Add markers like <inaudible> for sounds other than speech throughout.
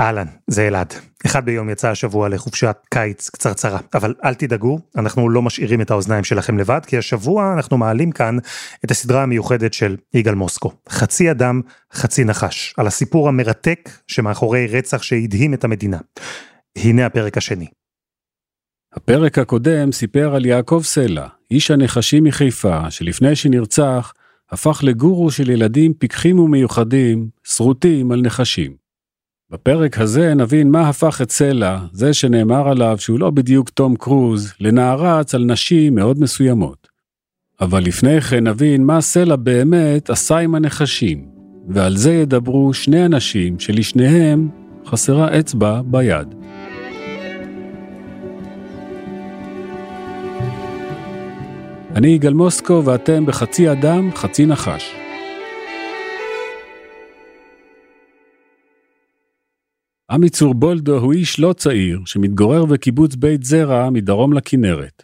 אהלן, זה אלעד. אחד ביום יצא השבוע לחופשת קיץ קצרצרה, אבל אל תדאגו, אנחנו לא משאירים את האוזניים שלכם לבד, כי השבוע אנחנו מעלים כאן את הסדרה המיוחדת של יגאל מוסקו, חצי אדם, חצי נחש, על הסיפור המרתק שמאחורי רצח שהדהים את המדינה. הנה הפרק השני. הפרק הקודם סיפר על יעקב סלע, איש הנחשים מחיפה, שלפני שנרצח, הפך לגורו של ילדים פיקחים ומיוחדים, שרוטים על נחשים. בפרק הזה נבין מה הפך את סלע, זה שנאמר עליו שהוא לא בדיוק תום קרוז, לנערץ על נשים מאוד מסוימות. אבל לפני כן נבין מה סלע באמת עשה עם הנחשים, ועל זה ידברו שני אנשים שלשניהם חסרה אצבע ביד. אני יגאל מוסקו ואתם בחצי אדם, חצי נחש. עמיצור בולדו הוא איש לא צעיר שמתגורר בקיבוץ בית זרע מדרום לכנרת.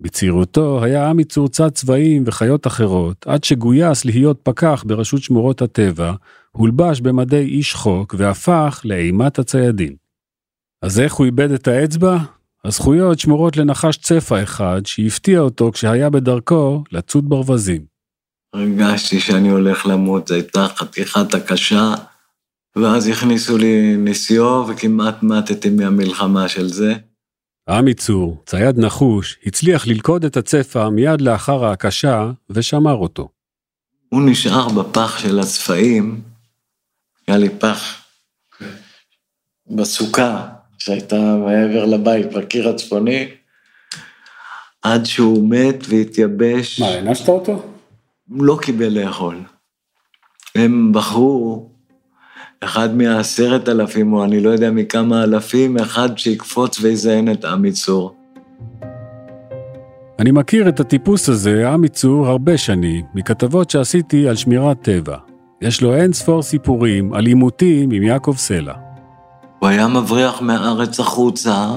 בצעירותו היה עמיצור צד צבעים וחיות אחרות, עד שגויס להיות פקח ברשות שמורות הטבע, הולבש במדי איש חוק והפך לאימת הציידים. אז איך הוא איבד את האצבע? הזכויות שמורות לנחש צפה אחד שהפתיע אותו כשהיה בדרכו לצוד ברווזים. הרגשתי שאני הולך למות, זו הייתה חתיכת הקשה. ואז הכניסו לי נסיו וכמעט מתתי מהמלחמה של זה. עמיצור, צייד נחוש, הצליח ללכוד את הצפה מיד לאחר ההקשה ושמר אותו. הוא נשאר בפח של הצפעים, היה לי פח בסוכה שהייתה מעבר לבית, בקיר הצפוני, עד שהוא מת והתייבש. מה, הענשת אותו? לא קיבל לאכול. הם בחרו אחד מהעשרת אלפים, או אני לא יודע מכמה אלפים, אחד שיקפוץ ויזיין את עמיצור. אני מכיר את הטיפוס הזה, עמיצור, הרבה שנים, מכתבות שעשיתי על שמירת טבע. יש לו אין ספור סיפורים על עימותים עם יעקב סלע. הוא היה מבריח מהארץ החוצה,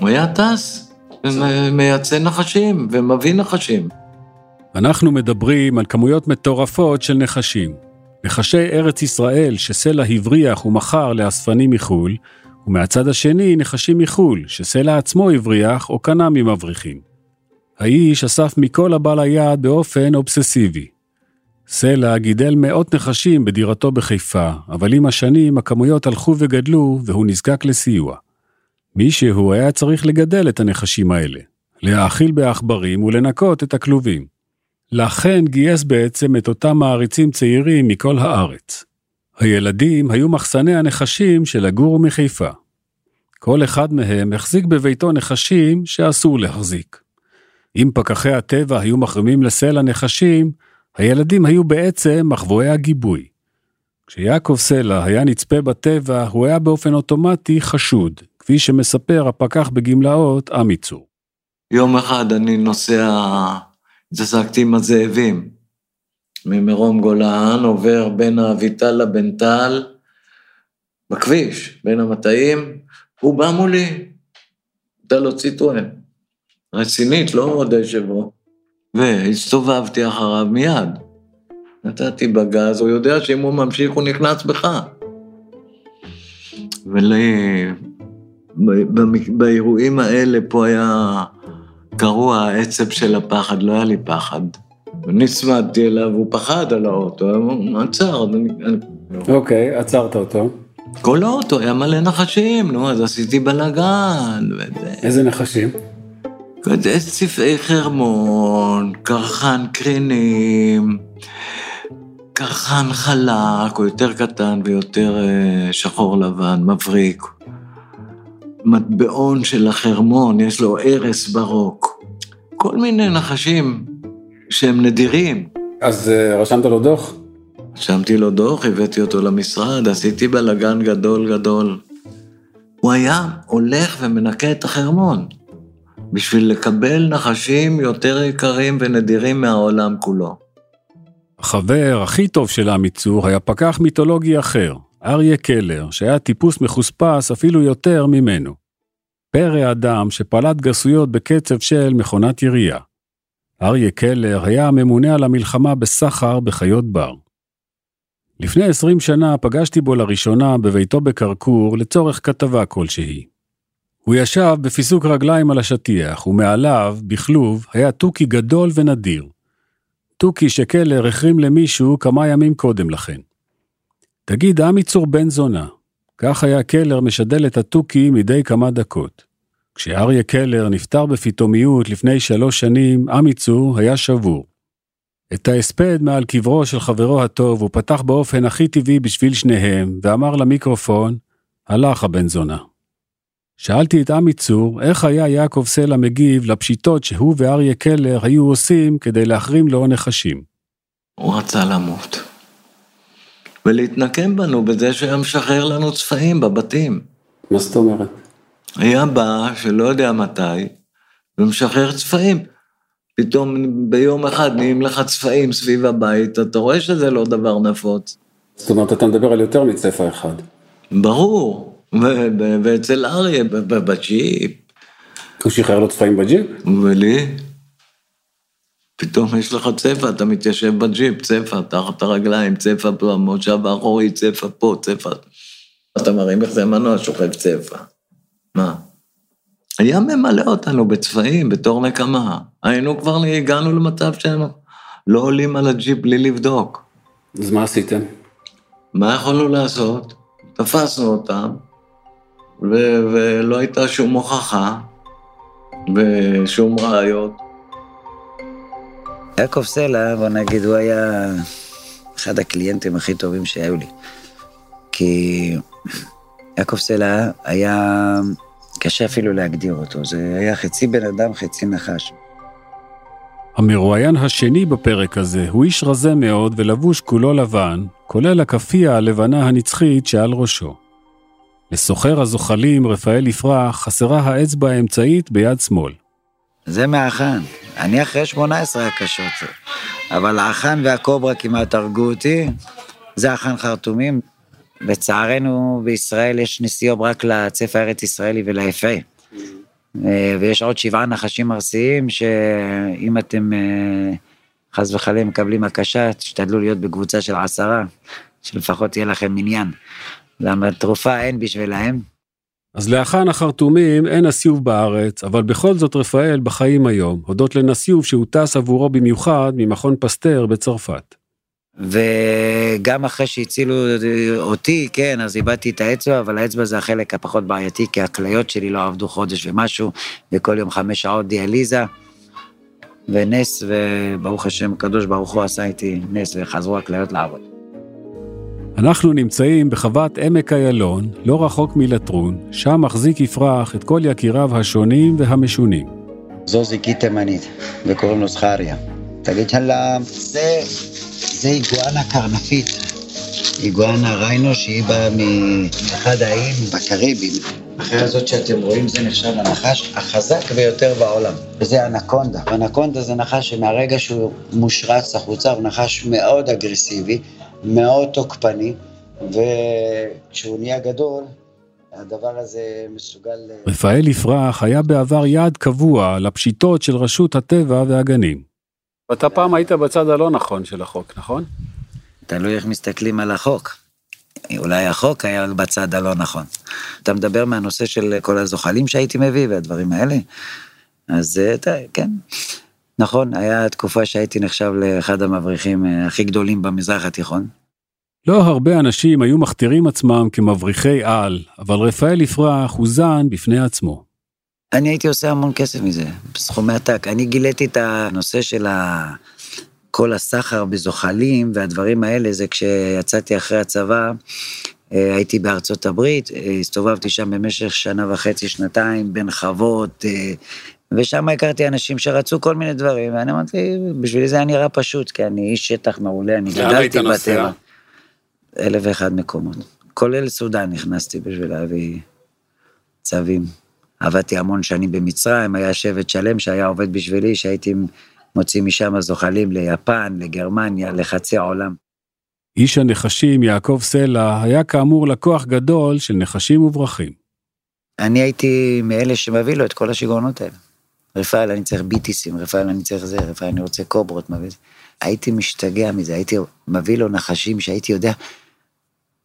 הוא היה טס, ומייצא נחשים ומביא נחשים. אנחנו מדברים על כמויות מטורפות של נחשים. נחשי ארץ ישראל שסלע הבריח ומכר לאספנים מחו"ל, ומהצד השני נחשים מחו"ל שסלע עצמו הבריח או קנה ממבריחים. האיש אסף מכל הבא ליד באופן אובססיבי. סלע גידל מאות נחשים בדירתו בחיפה, אבל עם השנים הכמויות הלכו וגדלו והוא נזקק לסיוע. מישהו היה צריך לגדל את הנחשים האלה, להאכיל בעכברים ולנקות את הכלובים. לכן גייס בעצם את אותם מעריצים צעירים מכל הארץ. הילדים היו מחסני הנחשים של הגורו מחיפה. כל אחד מהם החזיק בביתו נחשים שאסור להחזיק. אם פקחי הטבע היו מחרימים לסלע נחשים, הילדים היו בעצם מחבואי הגיבוי. כשיעקב סלע היה נצפה בטבע, הוא היה באופן אוטומטי חשוד, כפי שמספר הפקח בגמלאות עמיצור. יום אחד אני נוסע התעסקתי עם הזאבים. ממרום גולן עובר בין האביטל לבן טל, בכביש, בין המטעים, הוא בא מולי, נתן לו ציטואן. רצינית, לא עוד שבו. והסתובבתי אחריו מיד. נתתי בגז, הוא יודע שאם הוא ממשיך הוא נכנס בך. ובאירועים האלה פה היה קרוע העצב של הפחד, לא היה לי פחד. נצמדתי אליו, הוא פחד על האוטו, הוא עצר. אוקיי, עצרת אותו. כל האוטו היה מלא נחשים, נו, אז עשיתי בלאגן. איזה נחשים? צבעי חרמון, קרחן קרינים, קרחן חלק, או יותר קטן ויותר אה, שחור לבן, מבריק. מטבעון של החרמון, יש לו ערש ברוק. כל מיני נחשים שהם נדירים. אז uh, רשמת לו דוח? רשמתי לו דוח, הבאתי אותו למשרד, עשיתי בלאגן גדול גדול. הוא היה הולך ומנקה את החרמון, בשביל לקבל נחשים יותר יקרים ונדירים מהעולם כולו. החבר הכי טוב של עמיצור היה פקח מיתולוגי אחר, אריה קלר, שהיה טיפוס מחוספס אפילו יותר ממנו. פרא אדם שפלט גסויות בקצב של מכונת ירייה. אריה קלר היה הממונה על המלחמה בסחר בחיות בר. לפני 20 שנה פגשתי בו לראשונה בביתו בקרקור לצורך כתבה כלשהי. הוא ישב בפיסוק רגליים על השטיח, ומעליו, בכלוב, היה תוכי גדול ונדיר. תוכי שקלר החרים למישהו כמה ימים קודם לכן. תגיד, עמיצור בן זונה, כך היה קלר משדל את התוכי מדי כמה דקות. כשאריה קלר נפטר בפתאומיות לפני שלוש שנים, עמיצור היה שבור. את ההספד מעל קברו של חברו הטוב הוא פתח באופן הכי טבעי בשביל שניהם, ואמר למיקרופון, הלך הבן זונה. שאלתי את עמי צור איך היה יעקב סלע מגיב לפשיטות שהוא ואריה קלר היו עושים כדי להחרים לו נחשים. הוא רצה למות. ולהתנקם בנו בזה שהיה משחרר לנו צפעים בבתים. מה זאת אומרת? היה בא, שלא יודע מתי, ומשחרר צפעים. פתאום ביום אחד נהיים לך צפעים סביב הבית, אתה רואה שזה לא דבר נפוץ. זאת אומרת, אתה מדבר על יותר מצפע אחד. ברור, ואצל אריה, בג'יפ. הוא שחרר לו צפעים בג'יפ? ולי? פתאום יש לך צפע, אתה מתיישב בג'יפ, צפע, תחת הרגליים, צפע במושב האחורי, צפע פה, צפע. אתה מרים איזה מנוע שוכב צפע. מה? היה ממלא אותנו בצבעים, בתור נקמה. היינו כבר, הגענו למצב שאנו לא עולים על הג'יפ בלי לבדוק. אז מה עשיתם? מה יכולנו לעשות? תפסנו אותם, ו- ולא הייתה שום הוכחה ושום ראיות. יעקב סלע, בוא נגיד, הוא היה אחד הקליינטים הכי טובים שהיו לי. כי יעקב סלע היה קשה אפילו להגדיר אותו, זה היה חצי בן אדם, חצי נחש. המרואיין השני בפרק הזה הוא איש רזה מאוד ולבוש כולו לבן, כולל הכאפיה הלבנה הנצחית שעל ראשו. לסוחר הזוחלים רפאל יפרח חסרה האצבע האמצעית ביד שמאל. זה מהאחן. אני אחרי 18 הקשות, אבל האחן והקוברה כמעט הרגו אותי. זה האחן חרטומים. לצערנו בישראל יש נסיוב רק לצפה הארץ ישראלי וליפה. אה, ויש עוד שבעה נחשים ארסיים שאם אתם אה, חס וחלילה מקבלים הקשה, תשתדלו להיות בקבוצה של עשרה, שלפחות יהיה לכם מניין. למה תרופה אין בשבילהם. אז לאחן החרטומים אין נסיוב בארץ, אבל בכל זאת רפאל בחיים היום, הודות לנסיוב שהוא טס עבורו במיוחד ממכון פסטר בצרפת. וגם אחרי שהצילו אותי, כן, אז איבדתי את האצבע, אבל האצבע זה החלק הפחות בעייתי, כי הכליות שלי לא עבדו חודש ומשהו, וכל יום חמש שעות דיאליזה. ונס, וברוך השם, הקדוש ברוך הוא עשה איתי נס, וחזרו הכליות לעבוד. אנחנו נמצאים בחוות עמק איילון, לא רחוק מלטרון, שם מחזיק יפרח את כל יקיריו השונים והמשונים. זו זיקית תימנית, וקוראים לו זכריה. תגיד שלום. זה, זה איגואנה קרנפית. איגואנה ריינו שהיא באה מאחד האיים בקריבים. אחרי הזאת שאתם רואים זה נחשב הנחש החזק ביותר בעולם, וזה אנקונדה. אנקונדה זה נחש שמהרגע שהוא מושרץ החוצה הוא נחש מאוד אגרסיבי, מאוד תוקפני, וכשהוא נהיה גדול, הדבר הזה מסוגל... רפאל יפרח היה בעבר יעד קבוע לפשיטות של רשות הטבע והגנים. אתה פעם היית בצד הלא נכון של החוק, נכון? תלוי איך מסתכלים על החוק. אולי החוק היה בצד הלא נכון. אתה מדבר מהנושא של כל הזוחלים שהייתי מביא והדברים האלה, אז אתה, כן. נכון, היה תקופה שהייתי נחשב לאחד המבריחים אה, הכי גדולים במזרח התיכון. לא הרבה אנשים היו מכתירים עצמם כמבריחי על, אבל רפאל יפרח הוא זן בפני עצמו. אני הייתי עושה המון כסף מזה, בסכומי עתק. אני גיליתי את הנושא של ה... כל הסחר בזוחלים והדברים האלה, זה כשיצאתי אחרי הצבא, אה, הייתי בארצות הברית, אה, הסתובבתי שם במשך שנה וחצי, שנתיים, בין חוות, ושם הכרתי אנשים שרצו כל מיני דברים, ואני אמרתי, בשבילי זה היה נראה פשוט, כי אני איש שטח מעולה, אני גדלתי בטבע. אלף ואחד מקומות. כולל סודאן נכנסתי בשביל להביא צווים. עבדתי המון שנים במצרים, היה שבט שלם שהיה עובד בשבילי, שהייתי מוציא משם זוחלים ליפן, לגרמניה, לחצי העולם. איש הנחשים יעקב סלע היה כאמור לקוח גדול של נחשים וברכים. אני הייתי מאלה שמביא לו את כל השיגעונות האלה. רפאל, אני צריך ביטיסים, רפאל, אני צריך זה, רפאל, אני רוצה קוברות, מביא... הייתי משתגע מזה, הייתי מביא לו נחשים שהייתי יודע,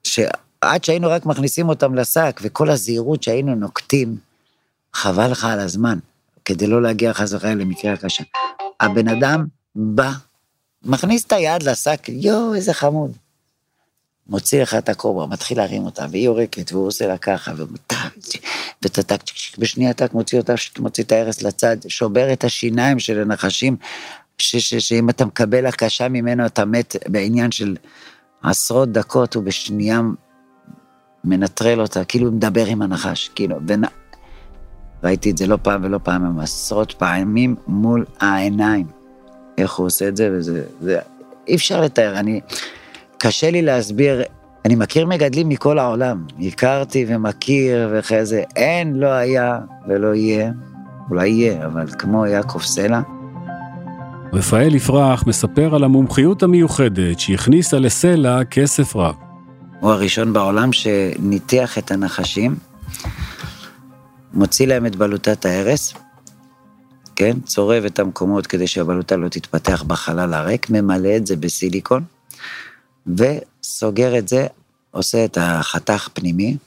שעד שהיינו רק מכניסים אותם לשק, וכל הזהירות שהיינו נוקטים, חבל לך על הזמן, כדי לא להגיע חס וחלילה למקרה הקשה. הבן אדם בא, מכניס את היד לשק, יואו, איזה חמוד. מוציא לך את הקוברה, מתחיל להרים אותה, והיא יורקת, והוא עושה לה ככה, וטטק, בשנייה טק מוציא אותה, מוציא את ההרס לצד, שובר את השיניים של הנחשים, שאם אתה מקבל הקשה ממנו, אתה מת בעניין של עשרות דקות, ובשנייה מנטרל אותה, כאילו מדבר עם הנחש, כאילו, ונ... ראיתי את זה לא פעם ולא פעם, עשרות פעמים מול העיניים. איך הוא עושה את זה, וזה, זה, אי אפשר לתאר, אני, קשה לי להסביר, אני מכיר מגדלים מכל העולם, הכרתי ומכיר ואחרי זה, אין, לא היה ולא יהיה, אולי יהיה, אבל כמו יעקב סלע. רפאל יפרח מספר על המומחיות המיוחדת שהכניסה לסלע כסף רב. הוא הראשון בעולם שניתח את הנחשים, מוציא להם את בלוטת ההרס, כן? צורב את המקומות כדי שהבלוטה לא תתפתח בחלל הריק, ממלא את זה בסיליקון, וסוגר את זה, עושה את החתך פנימי,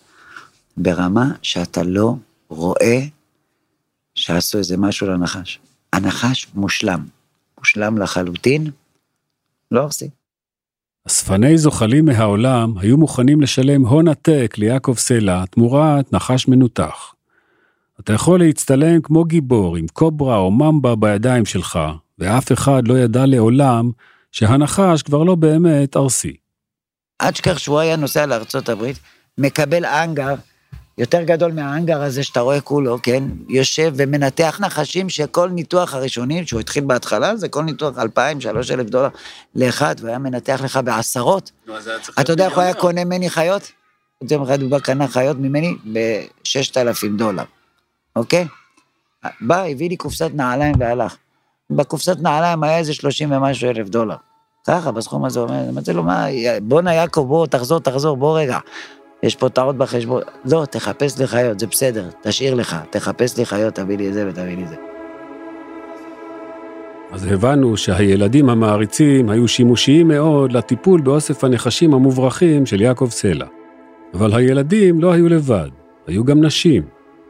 ברמה שאתה לא רואה שעשו איזה משהו לנחש. הנחש מושלם, מושלם לחלוטין, לא עושים. אספני זוחלים מהעולם היו מוכנים לשלם הון עתק ליעקב סלע תמורת נחש מנותח. אתה יכול להצטלם כמו גיבור עם קוברה או ממבה בידיים שלך, ואף אחד לא ידע לעולם שהנחש כבר לא באמת ארסי. עד שכך שהוא היה נוסע לארצות הברית, מקבל אנגר, יותר גדול מהאנגר הזה שאתה רואה כולו, כן? יושב ומנתח נחשים שכל ניתוח הראשוני, שהוא התחיל בהתחלה, זה כל ניתוח 2,000, 3,000 דולר לאחד, והוא היה מנתח לך בעשרות. אתה יודע איך הוא היה קונה ממני חיות? יום אחד הוא בא קנה חיות ממני ב-6,000 דולר. אוקיי? בא, הביא לי קופסת נעליים והלך. בקופסת נעליים היה איזה שלושים ומשהו אלף דולר. ככה, בסכום הזה, אמרתי לו, מה, בואנה יעקב, בוא, תחזור, תחזור, בוא רגע. יש פה טעות בחשבון. לא, תחפש לי חיות, זה בסדר, תשאיר לך, תחפש לי חיות, תביא לי את זה ותביא לי את זה. אז הבנו שהילדים המעריצים היו שימושיים מאוד לטיפול באוסף הנחשים המוברחים של יעקב סלע. אבל הילדים לא היו לבד, היו גם נשים.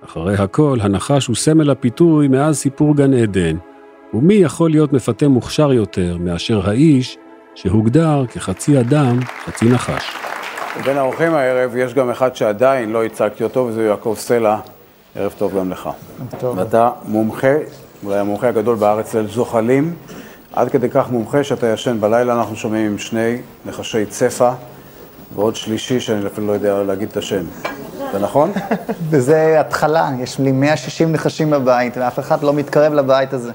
אחרי הכל, הנחש הוא סמל הפיתוי מאז סיפור גן עדן, ומי יכול להיות מפתה מוכשר יותר מאשר האיש שהוגדר כחצי אדם, חצי נחש. בין האורחים הערב יש גם אחד שעדיין לא הצגתי אותו, וזה יעקב סלע. ערב טוב גם לך. טוב. ואתה מומחה, אולי המומחה הגדול בארץ לזוחלים, עד כדי כך מומחה שאתה ישן בלילה, אנחנו שומעים עם שני נחשי צפה, ועוד שלישי שאני אפילו לא יודע להגיד את השם. זה נכון? <laughs> וזה התחלה, יש לי 160 נחשים בבית, ואף אחד לא מתקרב לבית הזה.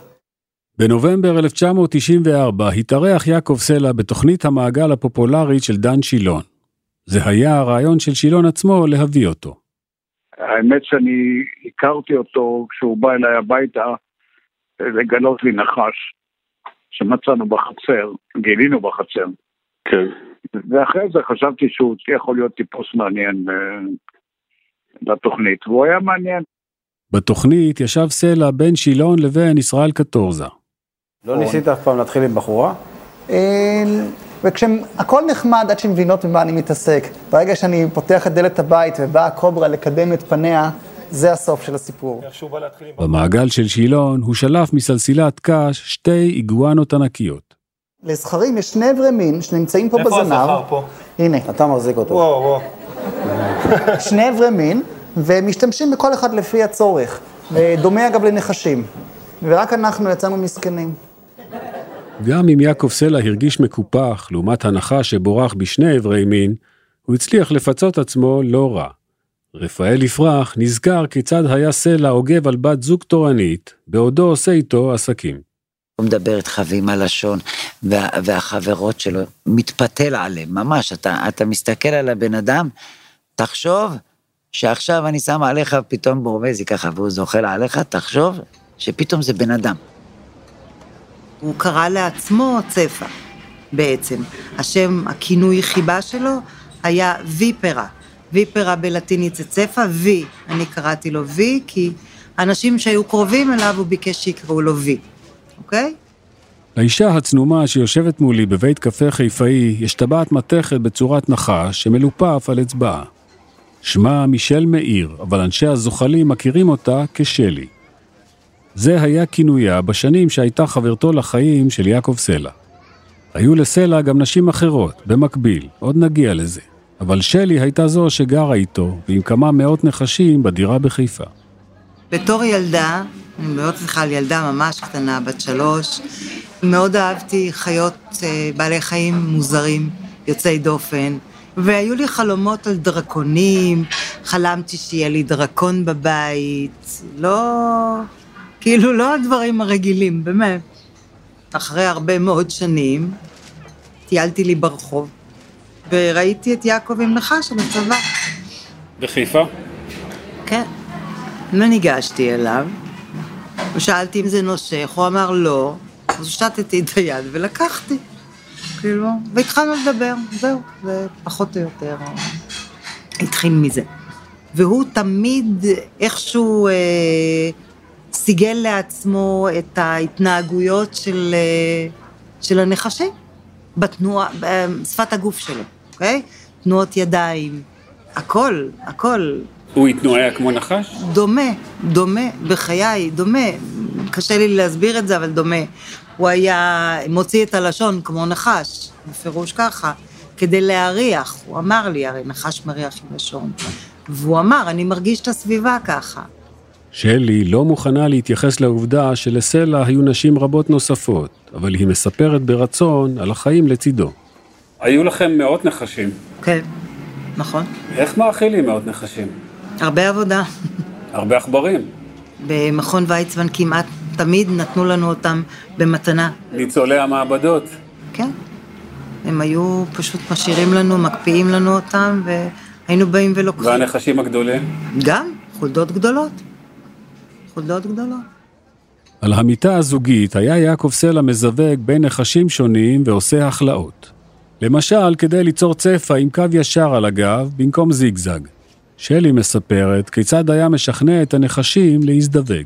בנובמבר 1994 התארח יעקב סלע בתוכנית המעגל הפופולרית של דן שילון. זה היה הרעיון של שילון עצמו להביא אותו. האמת שאני הכרתי אותו כשהוא בא אליי הביתה לגלות לי נחש שמצאנו בחצר, גילינו בחצר. כן. ואחרי זה חשבתי שהוא יכול להיות טיפוס מעניין אה, לתוכנית, והוא היה מעניין. בתוכנית ישב סלע בין שילון לבין ישראל קטורזה. לא ניסית אף פעם להתחיל עם בחורה? אה, וכשהכל נחמד עד שהן מבינות במה אני מתעסק. ברגע שאני פותח את דלת הבית ובאה הקוברה לקדם את פניה, זה הסוף של הסיפור. במעגל של שילון הוא שלף מסלסילת קש שתי איגואנות ענקיות. לזכרים יש שני אברי מין שנמצאים פה בזנב. איפה הזכר פה? הנה. אתה מחזיק אותו. וואו, וואו. <laughs> שני אברי מין, ומשתמשים בכל אחד לפי הצורך. דומה אגב לנחשים. ורק אנחנו יצאנו מסכנים. גם אם יעקב סלע הרגיש מקופח לעומת הנחה שבורח בשני אברי מין, הוא הצליח לפצות עצמו לא רע. רפאל יפרח נזכר כיצד היה סלע אוגב על בת זוג תורנית, בעודו עושה איתו עסקים. הוא מדבר איתך ועם הלשון, וה, והחברות שלו, מתפתל עליהם, ממש, אתה, אתה מסתכל על הבן אדם, תחשוב שעכשיו אני שם עליך פתאום בורבזי ככה, והוא זוחל עליך, תחשוב שפתאום זה בן אדם. הוא קרא לעצמו צפה, בעצם. השם, הכינוי חיבה שלו היה ויפרה. ויפרה בלטינית זה צפה, וי. אני קראתי לו וי, כי אנשים שהיו קרובים אליו, הוא ביקש שיקראו לו וי, אוקיי? לאישה הצנומה שיושבת מולי בבית קפה חיפאי יש טבעת מתכת בצורת נחש שמלופף על אצבעה. שמה מישל מאיר, אבל אנשי הזוחלים מכירים אותה כשלי. זה היה כינויה בשנים שהייתה חברתו לחיים של יעקב סלע. היו לסלע גם נשים אחרות, במקביל, עוד נגיע לזה. אבל שלי הייתה זו שגרה איתו, ועם כמה מאות נחשים בדירה בחיפה. בתור ילדה, אני מדברת איתך על ילדה ממש קטנה, בת שלוש, מאוד אהבתי חיות, אה, בעלי חיים מוזרים, יוצאי דופן, והיו לי חלומות על דרקונים, חלמתי שיהיה לי דרקון בבית, לא... כאילו, לא הדברים הרגילים, באמת. אחרי הרבה מאוד שנים, טיילתי לי ברחוב, וראיתי את יעקב עם נחש על הצבא. בחיפה? כן. לא ניגשתי אליו, ושאלתי אם זה נושך, הוא אמר לא, אז שטתי את היד ולקחתי. כאילו, והתחלנו לדבר, זהו, זה פחות או יותר התחיל מזה. והוא תמיד איכשהו אה, סיגל לעצמו את ההתנהגויות של, אה, של הנחשים, בתנועה, בשפת הגוף שלו, אוקיי? תנועות ידיים, הכל, הכל. הוא התנועה כמו נחש? דומה, דומה, בחיי, דומה. קשה לי להסביר את זה, אבל דומה. הוא היה מוציא את הלשון כמו נחש, בפירוש ככה, כדי להריח. הוא אמר לי, הרי נחש מריח עם לשון. והוא אמר, אני מרגיש את הסביבה ככה. שלי לא מוכנה להתייחס לעובדה שלסלע היו נשים רבות נוספות, אבל היא מספרת ברצון על החיים לצידו. היו לכם מאות נחשים. כן, נכון. איך מאכילים מאות נחשים? הרבה עבודה. הרבה עכברים. במכון ויצמן כמעט תמיד נתנו לנו אותם במתנה. ניצולי המעבדות. כן. הם היו פשוט משאירים לנו, מקפיאים לנו אותם, והיינו באים ולוקחים. והנחשים הגדולים? גם, חולדות גדולות. חולדות גדולות. על המיטה הזוגית היה יעקב סלע מזווג בין נחשים שונים ועושה הכלאות. למשל, כדי ליצור צפע עם קו ישר על הגב במקום זיגזג. שלי מספרת כיצד היה משכנע את הנחשים להזדווג.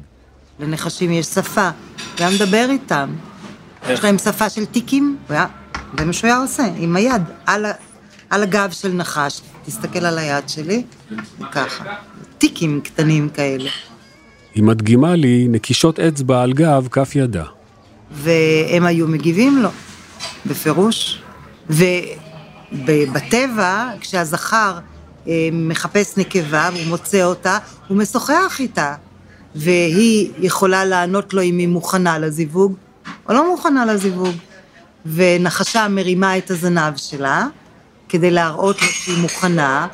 לנחשים יש שפה, הוא היה מדבר איתם. יש להם שפה של טיקים, זה מה שהוא היה עושה, עם היד, על, על הגב של נחש. תסתכל על היד שלי, ככה. טיקים קטנים כאלה. היא מדגימה לי נקישות אצבע על גב כף ידה. והם היו מגיבים לו, בפירוש. ובטבע, כשהזכר אה, מחפש נקבה והוא מוצא אותה, הוא משוחח איתה. והיא יכולה לענות לו אם היא מוכנה לזיווג או לא מוכנה לזיווג. ונחשה מרימה את הזנב שלה כדי להראות לו שהיא מוכנה,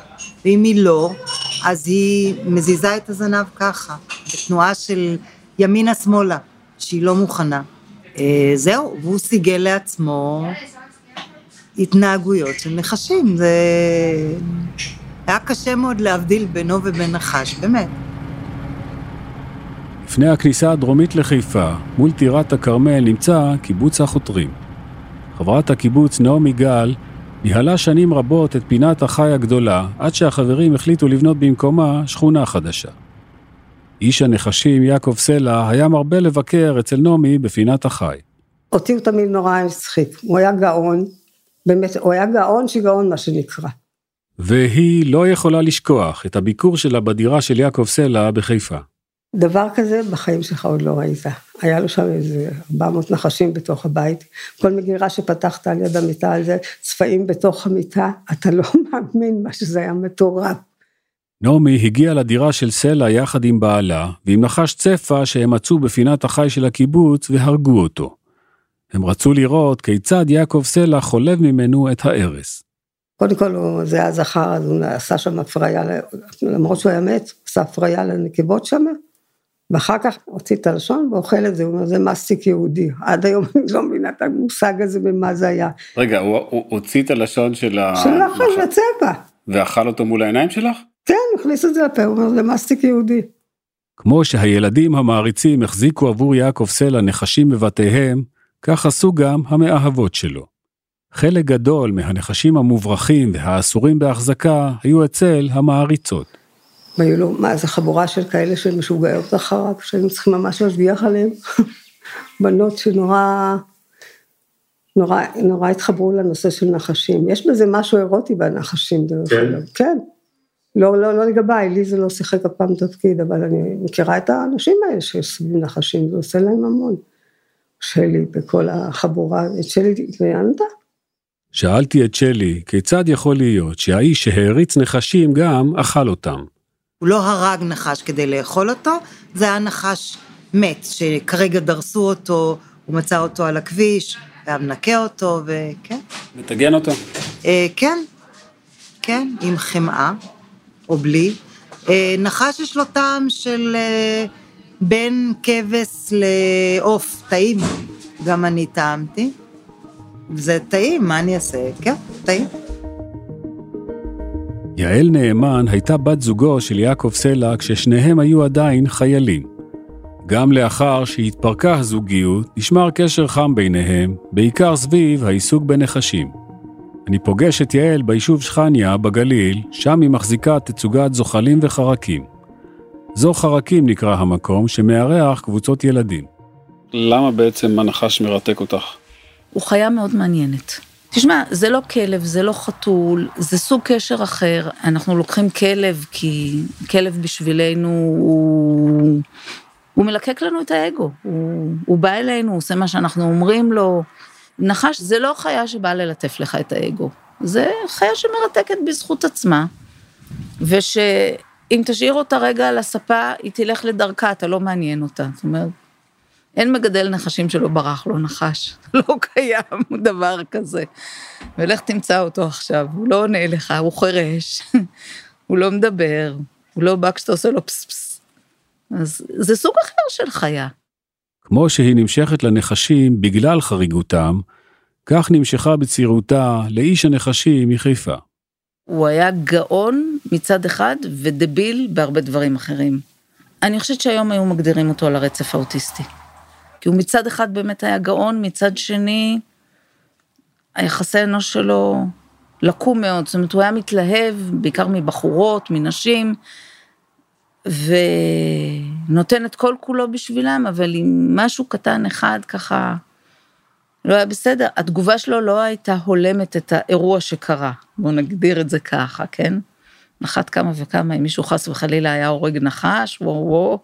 ואם היא לא, אז היא מזיזה את הזנב ככה, בתנועה של ימינה-שמאלה, שהיא לא מוכנה. אה, זהו, והוא סיגל לעצמו התנהגויות של נחשים. זה היה קשה מאוד להבדיל בינו ובין נחש, באמת. לפני הכניסה הדרומית לחיפה, מול טירת הכרמל, נמצא קיבוץ החותרים. חברת הקיבוץ נעמי גל ניהלה שנים רבות את פינת החי הגדולה, עד שהחברים החליטו לבנות במקומה שכונה חדשה. איש הנחשים יעקב סלע היה מרבה לבקר אצל נעמי בפינת החי. אותי הוא תמיד נורא הצחיק, הוא היה גאון, באמת, הוא היה גאון שיגעון מה שנקרא. והיא לא יכולה לשכוח את הביקור שלה בדירה של יעקב סלע בחיפה. דבר כזה בחיים שלך עוד לא ראית. היה לו שם איזה 400 נחשים בתוך הבית, כל מגירה שפתחת על יד המיטה על זה, צבעים בתוך המיטה, אתה לא <laughs> מאמין מה שזה היה מטורף. נעמי הגיעה לדירה של סלע יחד עם בעלה, ועם נחש צפה שהם מצאו בפינת החי של הקיבוץ והרגו אותו. הם רצו לראות כיצד יעקב סלע חולב ממנו את הארס. קודם כל, זה היה זכר, אז הוא עשה שם הפריה, למרות שהוא היה מת, עשה הפריה לנקבות שם, ואחר כך הוציא את הלשון ואוכל את זה, הוא אומר, זה מסטיק יהודי. עד היום אני לא מבינה את המושג הזה ומה זה היה. רגע, הוא, הוא הוציא את הלשון של ה... של החש בצבע. ואכל אותו מול העיניים שלך? כן, הוא הכניס את זה לפה, הוא אומר, זה מסטיק יהודי. כמו שהילדים המעריצים החזיקו עבור יעקב סלע נחשים בבתיהם, כך עשו גם המאהבות שלו. חלק גדול מהנחשים המוברחים והאסורים בהחזקה היו אצל המעריצות. והיו לו, מה, איזה חבורה של כאלה שמשוגעות אחריו, שהיינו צריכים ממש להשגיח עליהם. <laughs> בנות שנורא, נורא, נורא התחברו לנושא של נחשים. יש בזה משהו אירוטי בנחשים, דרך כן? אגב. כן. לא, לא, לא לגביי, לי זה לא שיחק אף פעם תפקיד, אבל אני מכירה את האנשים האלה שסביב נחשים, זה עושה להם המון. שלי בכל החבורה, את שלי ראיינת? שאלתי את שלי, כיצד יכול להיות שהאיש שהעריץ נחשים גם אכל אותם? הוא לא הרג נחש כדי לאכול אותו, זה היה נחש מת, שכרגע דרסו אותו, הוא מצא אותו על הכביש, היה מנקה אותו, וכן. מטגן אותו? אה, כן, כן, עם חמאה, או בלי. אה, נחש יש לו טעם של אה, בין כבש לעוף, טעים. גם אני טעמתי. זה טעים, מה אני אעשה? כן, טעים. יעל נאמן הייתה בת זוגו של יעקב סלע כששניהם היו עדיין חיילים. גם לאחר שהתפרקה הזוגיות, נשמר קשר חם ביניהם, בעיקר סביב העיסוק בנחשים. אני פוגש את יעל ביישוב שכניה בגליל, שם היא מחזיקה תצוגת זוחלים וחרקים. זו חרקים נקרא המקום, שמארח קבוצות ילדים. למה בעצם הנחש מרתק אותך? הוא חיה מאוד מעניינת. תשמע, זה לא כלב, זה לא חתול, זה סוג קשר אחר. אנחנו לוקחים כלב כי כלב בשבילנו הוא... הוא מלקק לנו את האגו. הוא, הוא בא אלינו, הוא עושה מה שאנחנו אומרים לו. נחש זה לא חיה שבאה ללטף לך את האגו. זה חיה שמרתקת בזכות עצמה, ושאם תשאיר אותה רגע על הספה, היא תלך לדרכה, אתה לא מעניין אותה. זאת אומרת, אין מגדל נחשים שלא ברח לו נחש, <laughs> לא קיים דבר כזה. ולך תמצא אותו עכשיו, הוא לא עונה לך, הוא חירש, <laughs> הוא לא מדבר, הוא לא בא כשאתה עושה לו פס פס. אז זה סוג אחר של חיה. כמו שהיא נמשכת לנחשים בגלל חריגותם, כך נמשכה בצעירותה לאיש הנחשים מחיפה. הוא היה גאון מצד אחד ודביל בהרבה דברים אחרים. אני חושבת שהיום היו מגדירים אותו על הרצף האוטיסטי. כי הוא מצד אחד באמת היה גאון, מצד שני, היחסי אנוש שלו לקום מאוד, זאת אומרת, הוא היה מתלהב בעיקר מבחורות, מנשים, ונותן את כל כולו בשבילם, אבל עם משהו קטן אחד ככה, לא היה בסדר. התגובה שלו לא הייתה הולמת את האירוע שקרה, בואו נגדיר את זה ככה, כן? אחת כמה וכמה, אם מישהו חס וחלילה היה הורג נחש, וואו וואו,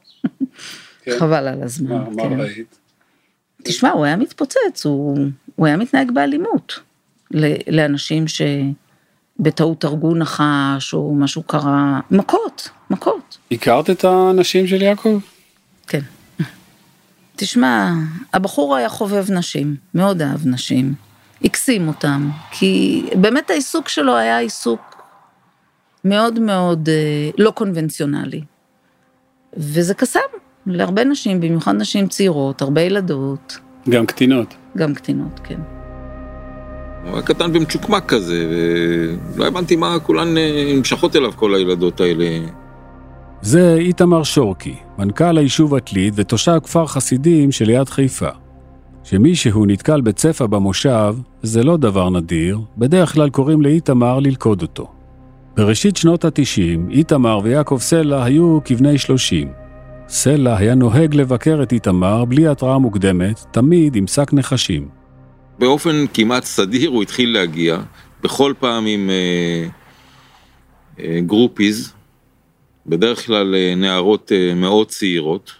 כן. חבל על הזמן. מה, כן. מה ראית? תשמע, הוא היה מתפוצץ, הוא, הוא היה מתנהג באלימות לאנשים שבטעות הרגו נחש או משהו קרה, מכות, מכות. הכרת את הנשים של יעקב? כן. תשמע, הבחור היה חובב נשים, מאוד אהב נשים, הקסים אותם, כי באמת העיסוק שלו היה עיסוק מאוד מאוד אה, לא קונבנציונלי. וזה קסם להרבה נשים, במיוחד נשים צעירות, הרבה ילדות, גם קטינות. גם קטינות, כן. הוא היה קטן ומצ'וקמק כזה, ולא הבנתי מה כולן אה, נמשכות אליו, כל הילדות האלה. זה איתמר שורקי, מנכ"ל היישוב עתלית ותושב כפר חסידים שליד חיפה. כשמישהו נתקל בצפה במושב, זה לא דבר נדיר, בדרך כלל קוראים לאיתמר ללכוד אותו. בראשית שנות ה-90, איתמר ויעקב סלע היו כבני 30. סלע היה נוהג לבקר את איתמר בלי התראה מוקדמת, תמיד עם שק נחשים. באופן כמעט סדיר הוא התחיל להגיע, בכל פעם עם אה, אה, גרופיז, בדרך כלל אה, נערות אה, מאוד צעירות.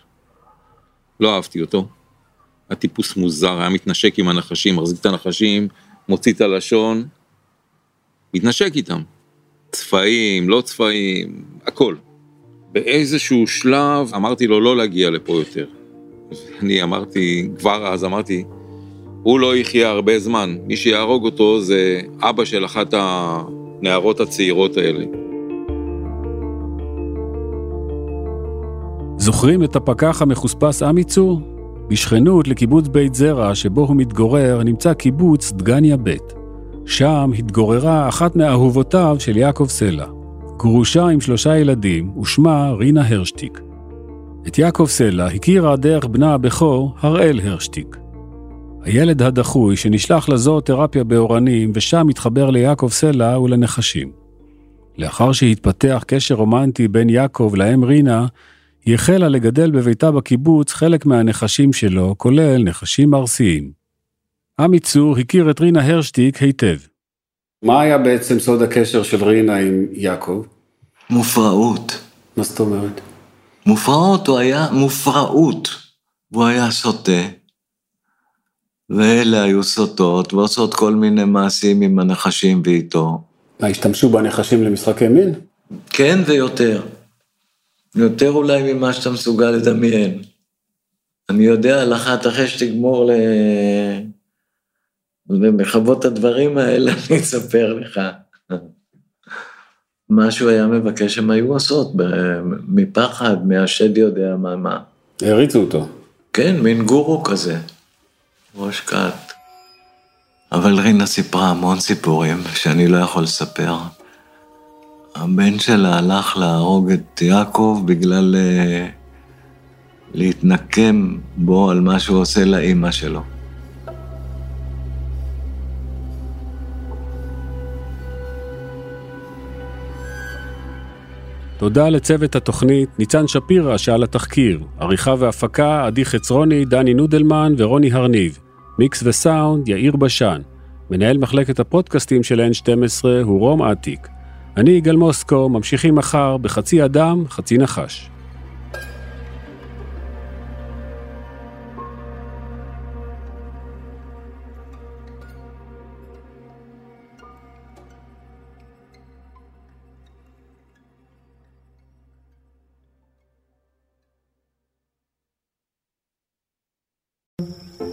לא אהבתי אותו. היה טיפוס מוזר, היה מתנשק עם הנחשים, מחזיק את הנחשים, מוציא את הלשון, מתנשק איתם. צפעים, לא צפעים, הכל. באיזשהו שלב אמרתי לו לא להגיע לפה יותר. אני אמרתי, כבר אז אמרתי, הוא לא יחיה הרבה זמן, מי שיהרוג אותו זה אבא של אחת הנערות הצעירות האלה. זוכרים את הפקח המחוספס עמיצור? בשכנות לקיבוץ בית זרע, שבו הוא מתגורר, נמצא קיבוץ דגניה ב'. שם התגוררה אחת מאהובותיו של יעקב סלע. גרושה עם שלושה ילדים, ושמה רינה הרשטיק. את יעקב סלע הכירה דרך בנה הבכור, הראל הרשטיק. הילד הדחוי שנשלח לזוותרפיה באורנים, ושם התחבר ליעקב סלע ולנחשים. לאחר שהתפתח קשר רומנטי בין יעקב לאם רינה, היא החלה לגדל בביתה בקיבוץ חלק מהנחשים שלו, כולל נחשים ארסיים. עמי צור הכיר את רינה הרשטיק היטב. מה היה בעצם סוד הקשר של רינה עם יעקב? מופרעות. מה זאת אומרת? מופרעות, הוא היה מופרעות. והוא היה סוטה, ואלה היו סוטות, ועושות כל מיני מעשים עם הנחשים ואיתו. מה, השתמשו בנחשים למשחקי מין? כן ויותר. יותר אולי ממה שאתה מסוגל לדמיין. אני יודע על אחת אחרי שתגמור ל... ומחוות את הדברים האלה, אני אספר לך. מה שהוא היה מבקש הם היו עושות, מפחד, מהשד יודע מה מה. העריצו אותו. כן, מין גורו כזה, ראש כת. אבל רינה סיפרה המון סיפורים שאני לא יכול לספר. הבן שלה הלך להרוג את יעקב בגלל uh, להתנקם בו על מה שהוא עושה לאימא שלו. תודה לצוות התוכנית, ניצן שפירא שעל התחקיר, עריכה והפקה, עדי חצרוני, דני נודלמן ורוני הרניב, מיקס וסאונד, יאיר בשן. מנהל מחלקת הפודקאסטים של N12 הוא רום אטיק. אני יגאל מוסקו, ממשיכים מחר בחצי אדם, חצי נחש.